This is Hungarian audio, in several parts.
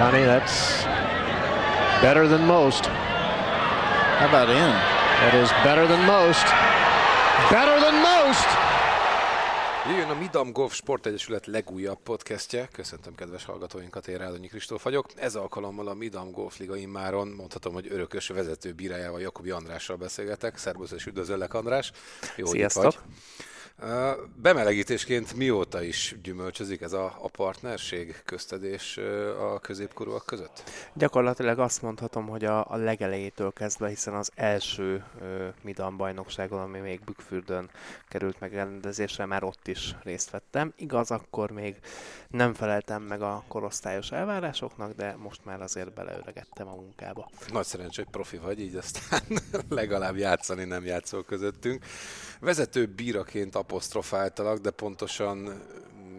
Connie, that's better than most. How about in? That is better than most. Better than most! Jöjjön a Midam Golf Sport Egyesület legújabb podcastje. Köszöntöm kedves hallgatóinkat, én Rádonyi Kristóf vagyok. Ez alkalommal a Midam Golf Liga immáron mondhatom, hogy örökös vezető bírájával, Jakobi Andrással beszélgetek. Szerbusz és üdvözöllek András. Jó, Sziasztok. Hogy itt vagy. Bemelegítésként mióta is gyümölcsözik ez a, a partnerség köztedés a középkorúak között? Gyakorlatilag azt mondhatom, hogy a, a legelejétől kezdve, hiszen az első uh, Midan bajnokságon, ami még Bükfürdön került megrendezésre, már ott is részt vettem. Igaz, akkor még nem feleltem meg a korosztályos elvárásoknak, de most már azért beleöregettem a munkába. Nagy szerencsé, hogy profi vagy, így aztán legalább játszani nem játszol közöttünk. Vezető bíraként apostrofáltalak, de pontosan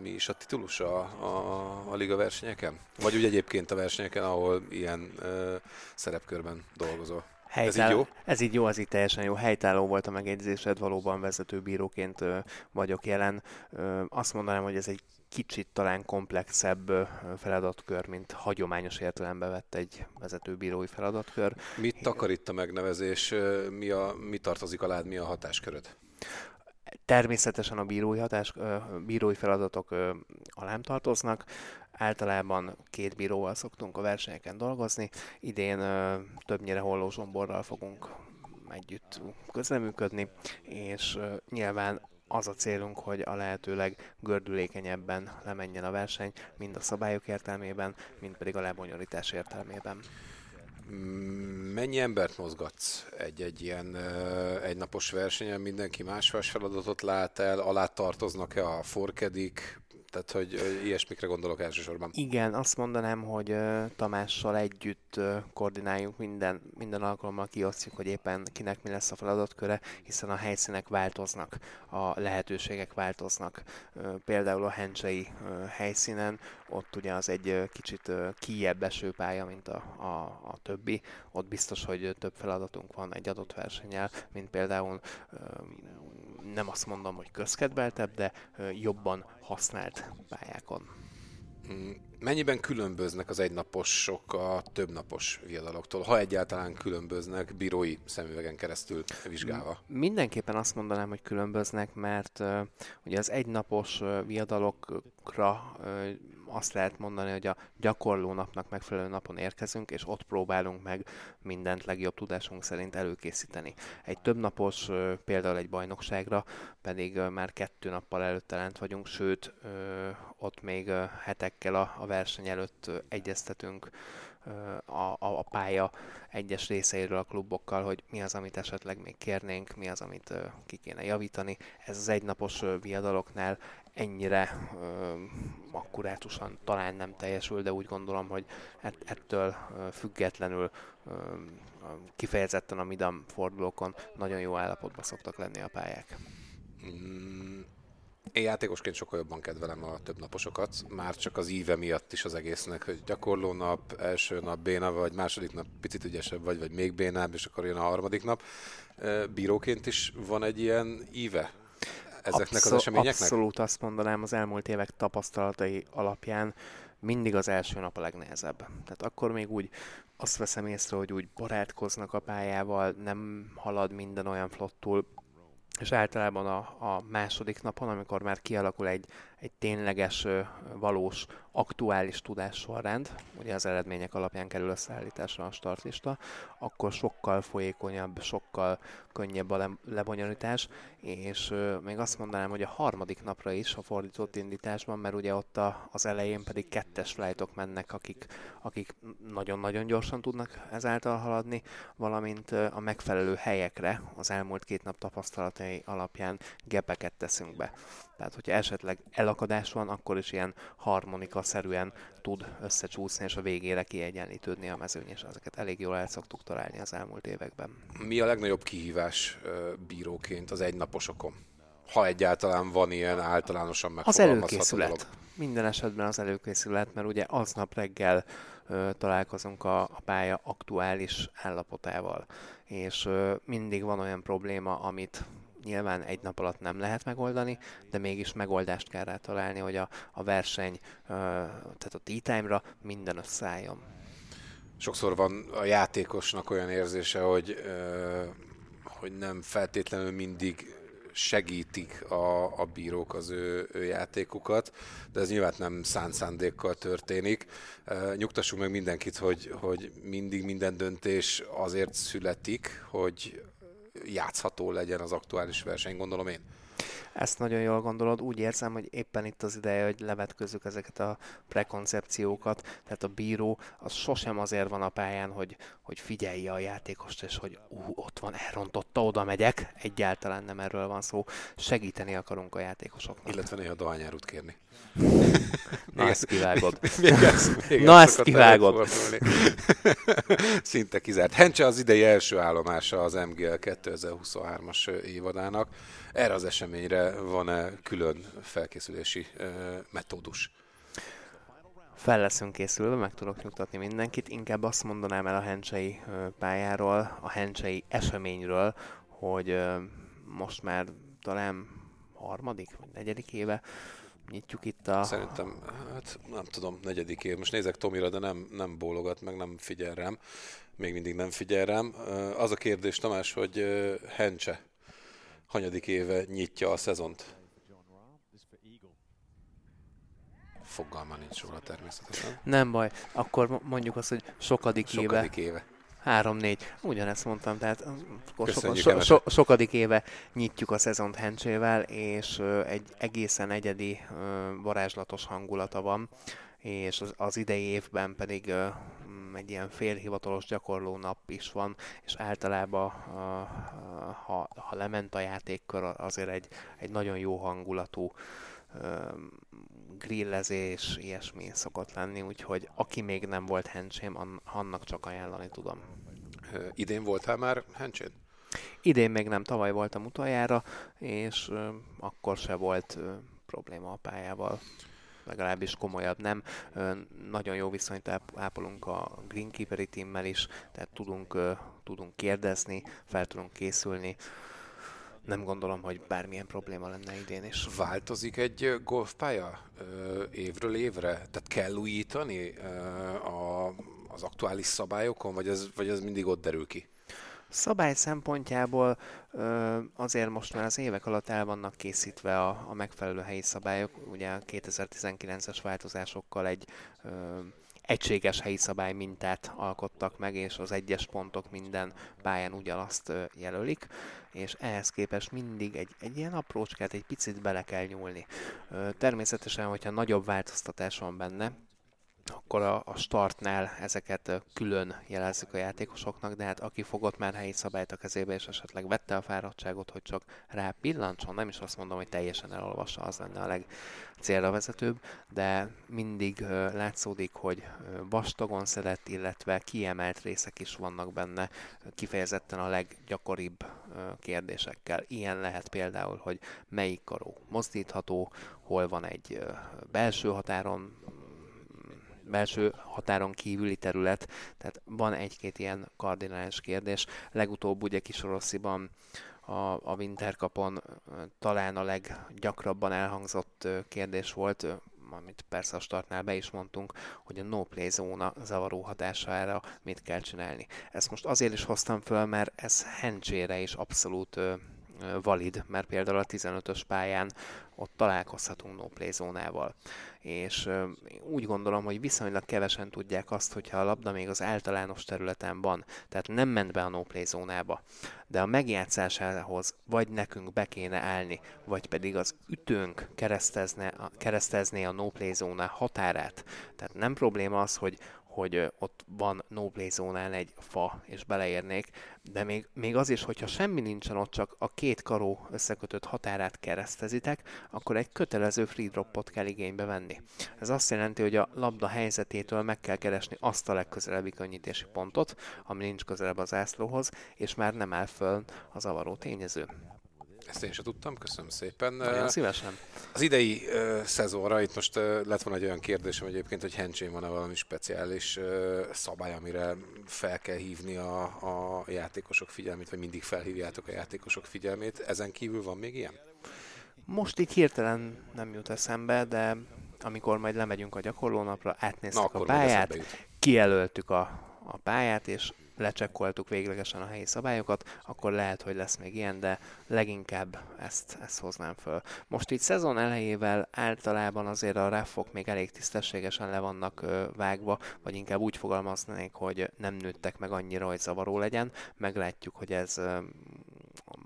mi is a titulusa a, a, a liga versenyeken? Vagy úgy egyébként a versenyeken, ahol ilyen ö, szerepkörben dolgozol? Helytáll... Ez így jó? Ez így jó, ez így teljesen jó. Helytálló volt a megjegyzésed, valóban vezetőbíróként ö, vagyok jelen. Ö, azt mondanám, hogy ez egy kicsit talán komplexebb feladatkör, mint hagyományos értelemben vett egy vezetőbírói feladatkör. Mit akar itt a megnevezés? Mi, a, mi tartozik alád, mi a hatásköröd? Természetesen a bírói, hatás, bírói feladatok alám tartoznak. Általában két bíróval szoktunk a versenyeken dolgozni. Idén többnyire Holló Zsomborral fogunk együtt közleműködni, és nyilván az a célunk, hogy a lehetőleg gördülékenyebben lemenjen a verseny, mind a szabályok értelmében, mind pedig a lebonyolítás értelmében. Mennyi embert mozgatsz egy-egy ilyen egynapos versenyen? Mindenki más-más feladatot lát el? Alá tartoznak-e a forkedik? Tehát, hogy ilyesmikre gondolok elsősorban. Igen, azt mondanám, hogy Tamással együtt koordináljunk minden, minden alkalommal kiosztjuk, hogy éppen kinek mi lesz a feladatköre, hiszen a helyszínek változnak, a lehetőségek változnak. Például a hencsei helyszínen, ott ugye az egy kicsit kiebb esőpálya, mint a, a, a többi. Ott biztos, hogy több feladatunk van egy adott versenyel, mint például nem azt mondom, hogy közkedveltebb, de jobban használt pályákon. Mm, mennyiben különböznek az egynaposok a többnapos viadaloktól, ha egyáltalán különböznek bírói szemüvegen keresztül vizsgálva? Mindenképpen azt mondanám, hogy különböznek, mert uh, ugye az egynapos viadalokra uh, azt lehet mondani, hogy a gyakorló napnak megfelelő napon érkezünk, és ott próbálunk meg mindent legjobb tudásunk szerint előkészíteni. Egy többnapos, például egy bajnokságra pedig már kettő nappal előtte lent vagyunk, sőt, ott még hetekkel a verseny előtt egyeztetünk a, a, a pálya egyes részeiről a klubokkal, hogy mi az, amit esetleg még kérnénk, mi az, amit ki kéne javítani. Ez az egynapos viadaloknál ennyire ö, akkurátusan talán nem teljesül, de úgy gondolom, hogy ettől függetlenül ö, kifejezetten a midam fordulókon nagyon jó állapotban szoktak lenni a pályák. Mm, én játékosként sokkal jobban kedvelem a több naposokat, már csak az íve miatt is az egésznek, hogy gyakorló nap, első nap béna, vagy második nap picit ügyesebb vagy, vagy még bénább, és akkor jön a harmadik nap. Bíróként is van egy ilyen íve ezeknek Abszol- az eseményeknek? Abszolút azt mondanám az elmúlt évek tapasztalatai alapján, mindig az első nap a legnehezebb. Tehát akkor még úgy azt veszem észre, hogy úgy barátkoznak a pályával, nem halad minden olyan flottul, és általában a, a második napon, amikor már kialakul egy, egy tényleges, valós, aktuális tudássorrend, ugye az eredmények alapján kerül összeállításra a startlista, akkor sokkal folyékonyabb, sokkal könnyebb a le- lebonyolítás, és még azt mondanám, hogy a harmadik napra is a fordított indításban, mert ugye ott a, az elején pedig kettes flightok mennek, akik, akik nagyon-nagyon gyorsan tudnak ezáltal haladni, valamint a megfelelő helyekre az elmúlt két nap tapasztalatai alapján gepeket teszünk be. Tehát, hogyha esetleg elakadás van, akkor is ilyen harmonika-szerűen tud összecsúszni, és a végére kiegyenlítődni a mezőny, és ezeket elég jól el szoktuk találni az elmúlt években. Mi a legnagyobb kihívás bíróként az egynaposokon? Ha egyáltalán van ilyen általánosan megfogalmazható Az előkészület. Dolog. Minden esetben az előkészület, mert ugye aznap reggel ö, találkozunk a, a pálya aktuális állapotával, és ö, mindig van olyan probléma, amit nyilván egy nap alatt nem lehet megoldani, de mégis megoldást kell rá találni, hogy a, a verseny, tehát a T-time-ra minden összeálljon. Sokszor van a játékosnak olyan érzése, hogy, hogy nem feltétlenül mindig segítik a, a bírók az ő, ő játékukat, de ez nyilván nem szánt szándékkal történik. Nyugtassunk meg mindenkit, hogy, hogy mindig minden döntés azért születik, hogy játszható legyen az aktuális verseny, gondolom én. Ezt nagyon jól gondolod. Úgy érzem, hogy éppen itt az ideje, hogy levetközzük ezeket a prekoncepciókat. Tehát a bíró az sosem azért van a pályán, hogy, hogy figyelje a játékost, és hogy ú, ott van, elrontotta, oda megyek. Egyáltalán nem erről van szó. Segíteni akarunk a játékosoknak. Illetve néha dohányárut kérni. Na, ezt kivágod. még ezt, még Na, ezt kivágod. Szinte kizárt. Hencse az idei első állomása az MGL 2023-as évadának. Erre az eseményre van-e külön felkészülési metódus? Fel leszünk készülve, meg tudok nyugtatni mindenkit. Inkább azt mondanám el a hencsei pályáról, a hencsei eseményről, hogy most már talán harmadik vagy negyedik éve nyitjuk itt a... Szerintem, hát nem tudom, negyedik év. Most nézek Tomira, de nem, nem bólogat, meg nem figyel rám. Még mindig nem figyel rám. Az a kérdés, Tamás, hogy Hencse hanyadik éve nyitja a szezont? Fogalma nincs róla természetesen. Nem baj, akkor mondjuk azt, hogy sokadik, sokadik éve. éve. Három-négy, ugyanezt mondtam, tehát so, so, so, sokadik éve nyitjuk a szezont Hencsével, és egy egészen egyedi varázslatos hangulata van, és az, az idei évben pedig egy ilyen félhivatalos gyakorló nap is van, és általában ha, ha lement a játékkör, azért egy, egy nagyon jó hangulatú grillezés, ilyesmi szokott lenni, úgyhogy aki még nem volt hencsém, annak csak ajánlani tudom. Idén voltál már hencsén? Idén még nem, tavaly voltam utoljára, és akkor se volt probléma a pályával legalábbis komolyabb nem. Nagyon jó viszonyt ápolunk a Greenkeeperi teammel is, tehát tudunk, tudunk kérdezni, fel tudunk készülni. Nem gondolom, hogy bármilyen probléma lenne idén is. Változik egy golfpálya évről évre? Tehát kell újítani a, az aktuális szabályokon, vagy ez, vagy ez mindig ott derül ki? Szabály szempontjából azért most már az évek alatt el vannak készítve a, a megfelelő helyi szabályok. Ugye a 2019-es változásokkal egy egységes helyi szabály mintát alkottak meg, és az egyes pontok minden pályán ugyanazt jelölik, és ehhez képest mindig egy, egy ilyen aprócskát egy picit bele kell nyúlni. Természetesen, hogyha nagyobb változtatás van benne, akkor a, a startnál ezeket külön jelezzük a játékosoknak, de hát aki fogott már helyi szabályt a kezébe, és esetleg vette a fáradtságot, hogy csak rá pillantson, nem is azt mondom, hogy teljesen elolvassa, az lenne a legcélra vezetőbb, de mindig látszódik, hogy vastagon szedett, illetve kiemelt részek is vannak benne, kifejezetten a leggyakoribb kérdésekkel. Ilyen lehet például, hogy melyik karó mozdítható, hol van egy belső határon belső határon kívüli terület, tehát van egy-két ilyen kardinális kérdés. Legutóbb ugye Kisorossziban a, a Winterkapon talán a leggyakrabban elhangzott kérdés volt, amit persze a startnál be is mondtunk, hogy a no play zóna zavaró hatására mit kell csinálni. Ezt most azért is hoztam föl, mert ez hencsére is abszolút valid, mert például a 15-ös pályán ott találkozhatunk no play zónával. És úgy gondolom, hogy viszonylag kevesen tudják azt, hogyha a labda még az általános területen van, tehát nem ment be a no play zónába, de a megjátszásához vagy nekünk be kéne állni, vagy pedig az ütőnk keresztezne, keresztezné a no play zóna határát. Tehát nem probléma az, hogy hogy ott van no play zónán egy fa, és beleérnék, de még, még az is, hogyha semmi nincsen ott, csak a két karó összekötött határát keresztezitek, akkor egy kötelező free dropot kell igénybe venni. Ez azt jelenti, hogy a labda helyzetétől meg kell keresni azt a legközelebbi könnyítési pontot, ami nincs közelebb az ászlóhoz, és már nem áll föl az avaró tényező. Ezt én sem tudtam, köszönöm szépen. Nagyon szívesen. Az idei uh, szezonra, itt most uh, lett volna egy olyan kérdésem egyébként, hogy hencsén van-e valami speciális uh, szabály, amire fel kell hívni a, a játékosok figyelmét, vagy mindig felhívjátok a játékosok figyelmét. Ezen kívül van még ilyen? Most így hirtelen nem jut eszembe, de amikor majd lemegyünk a gyakorlónapra, átnéztük Na, a pályát, kijelöltük a, a pályát, és lecsekkoltuk véglegesen a helyi szabályokat, akkor lehet, hogy lesz még ilyen, de leginkább ezt, ezt hoznám föl. Most itt szezon elejével általában azért a raffok még elég tisztességesen le vannak vágva, vagy inkább úgy fogalmaznék, hogy nem nőttek meg annyira, hogy zavaró legyen. Meglátjuk, hogy ez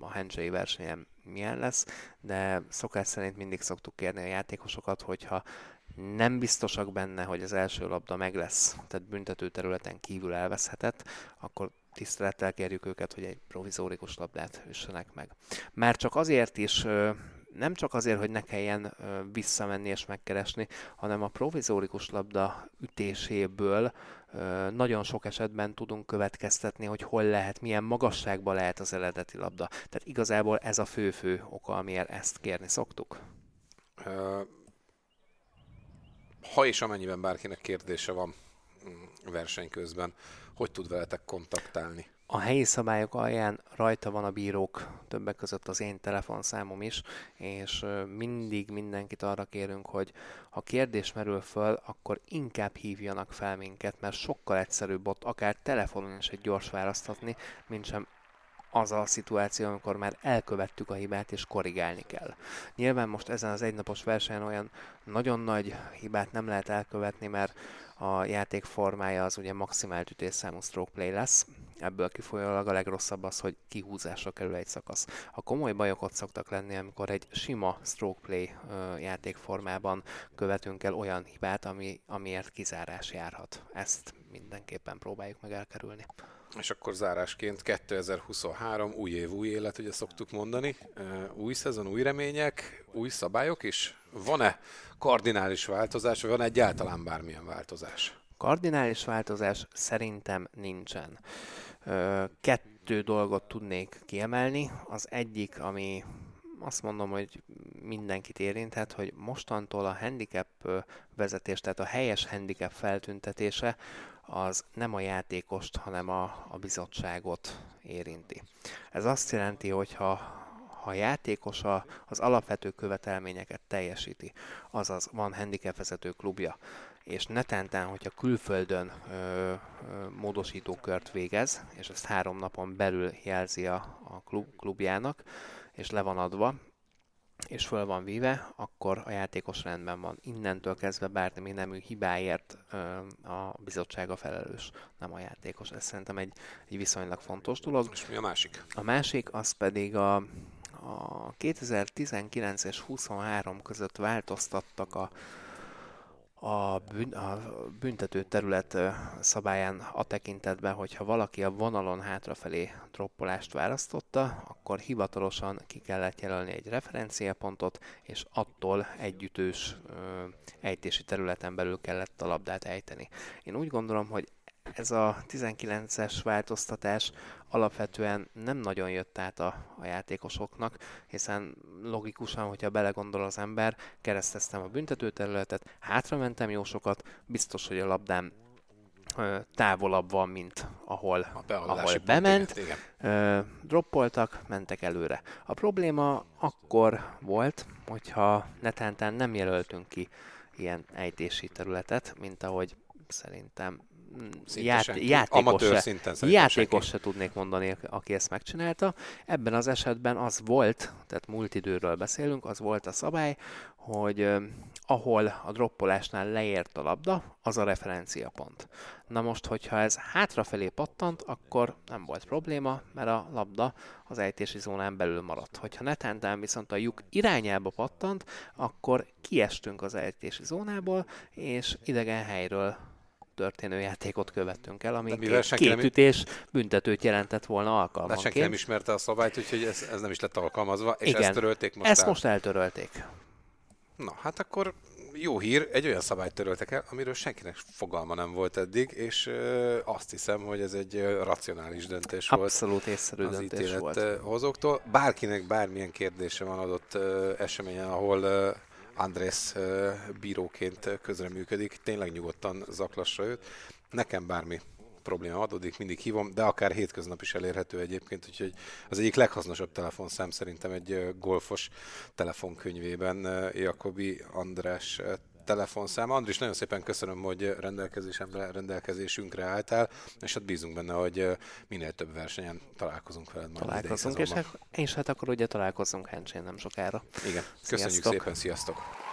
a hencsei versenyen milyen lesz, de szokás szerint mindig szoktuk kérni a játékosokat, hogyha nem biztosak benne, hogy az első labda meg lesz, tehát büntető területen kívül elveszhetett, akkor tisztelettel kérjük őket, hogy egy provizórikus labdát üssenek meg. Már csak azért is, nem csak azért, hogy ne kelljen visszamenni és megkeresni, hanem a provizórikus labda ütéséből nagyon sok esetben tudunk következtetni, hogy hol lehet, milyen magasságban lehet az eredeti labda. Tehát igazából ez a fő-fő oka, amiért ezt kérni szoktuk. Ha és amennyiben bárkinek kérdése van mm, verseny közben, hogy tud veletek kontaktálni? A helyi szabályok alján rajta van a bírók, többek között az én telefonszámom is, és mindig mindenkit arra kérünk, hogy ha kérdés merül föl, akkor inkább hívjanak fel minket, mert sokkal egyszerűbb ott akár telefonon is egy gyors választ adni, mint sem az a szituáció, amikor már elkövettük a hibát és korrigálni kell. Nyilván most ezen az egynapos versenyen olyan nagyon nagy hibát nem lehet elkövetni, mert a játék formája az ugye maximált ütésszámú stroke play lesz, ebből kifolyólag a legrosszabb az, hogy kihúzásra kerül egy szakasz. A komoly bajok ott szoktak lenni, amikor egy sima stroke play játékformában követünk el olyan hibát, ami, amiért kizárás járhat. Ezt mindenképpen próbáljuk meg elkerülni. És akkor zárásként 2023, új év, új élet, ugye szoktuk mondani. Új szezon, új remények, új szabályok is. Van-e kardinális változás, vagy van egyáltalán bármilyen változás? Kardinális változás szerintem nincsen. Kettő dolgot tudnék kiemelni. Az egyik, ami azt mondom, hogy mindenkit érinthet, hogy mostantól a handicap vezetés, tehát a helyes handicap feltüntetése az nem a játékost, hanem a, a bizottságot érinti. Ez azt jelenti, hogy ha, ha a játékos a, az alapvető követelményeket teljesíti, azaz van handicap vezető klubja, és netentán, hogyha külföldön ö, ö, módosítókört végez, és ezt három napon belül jelzi a, a klub, klubjának, és le van adva, és föl van víve, akkor a játékos rendben van. Innentől kezdve bármi nemű hibáért a bizottsága felelős, nem a játékos. Ez szerintem egy, egy viszonylag fontos dolog. És mi a másik? A másik az pedig a, a 2019 és 23 között változtattak a, a, bűn, a büntető terület szabályán a tekintetben, hogyha valaki a vonalon hátrafelé droppolást választotta, akkor hivatalosan ki kellett jelölni egy referenciapontot, és attól együttős ejtési területen belül kellett a labdát ejteni. Én úgy gondolom, hogy ez a 19-es változtatás alapvetően nem nagyon jött át a, a játékosoknak, hiszen logikusan, hogyha belegondol az ember, kereszteztem a büntetőterületet, hátramentem jó sokat, biztos, hogy a labdám ö, távolabb van, mint ahol, ahol bement. Ö, droppoltak, mentek előre. A probléma akkor volt, hogyha netántán nem jelöltünk ki ilyen ejtési területet, mint ahogy szerintem ját, játékos, se, szinten játékos se tudnék mondani, aki ezt megcsinálta. Ebben az esetben az volt, tehát múlt időről beszélünk, az volt a szabály, hogy ahol a droppolásnál leért a labda, az a referenciapont. Na most, hogyha ez hátrafelé pattant, akkor nem volt probléma, mert a labda az ejtési zónán belül maradt. Hogyha netántán viszont a lyuk irányába pattant, akkor kiestünk az ejtési zónából, és idegen helyről történő játékot követtünk el, ami két, két nem... ütés büntetőt jelentett volna alkalmanként. De senki nem ismerte a szabályt, úgyhogy ez, ez nem is lett alkalmazva, és Igen, ezt törölték most Ezt el. most eltörölték. Na, hát akkor jó hír, egy olyan szabályt töröltek el, amiről senkinek fogalma nem volt eddig, és azt hiszem, hogy ez egy racionális döntés Abszolút volt. Abszolút észszerű az döntés volt. hozóktól. Bárkinek bármilyen kérdése van adott eseményen, ahol Andrés bíróként közreműködik, tényleg nyugodtan zaklassa őt. Nekem bármi probléma adódik, mindig hívom, de akár hétköznap is elérhető egyébként, úgyhogy az egyik leghasznosabb telefonszám szerintem egy golfos telefonkönyvében Jakobi András telefonszám. Andris, nagyon szépen köszönöm, hogy rendelkezésemre, rendelkezésünkre álltál, és hát bízunk benne, hogy minél több versenyen találkozunk veled majd Találkozunk, és, és hát akkor ugye találkozunk Hencsén nem sokára. Igen, köszönjük sziasztok. szépen, sziasztok!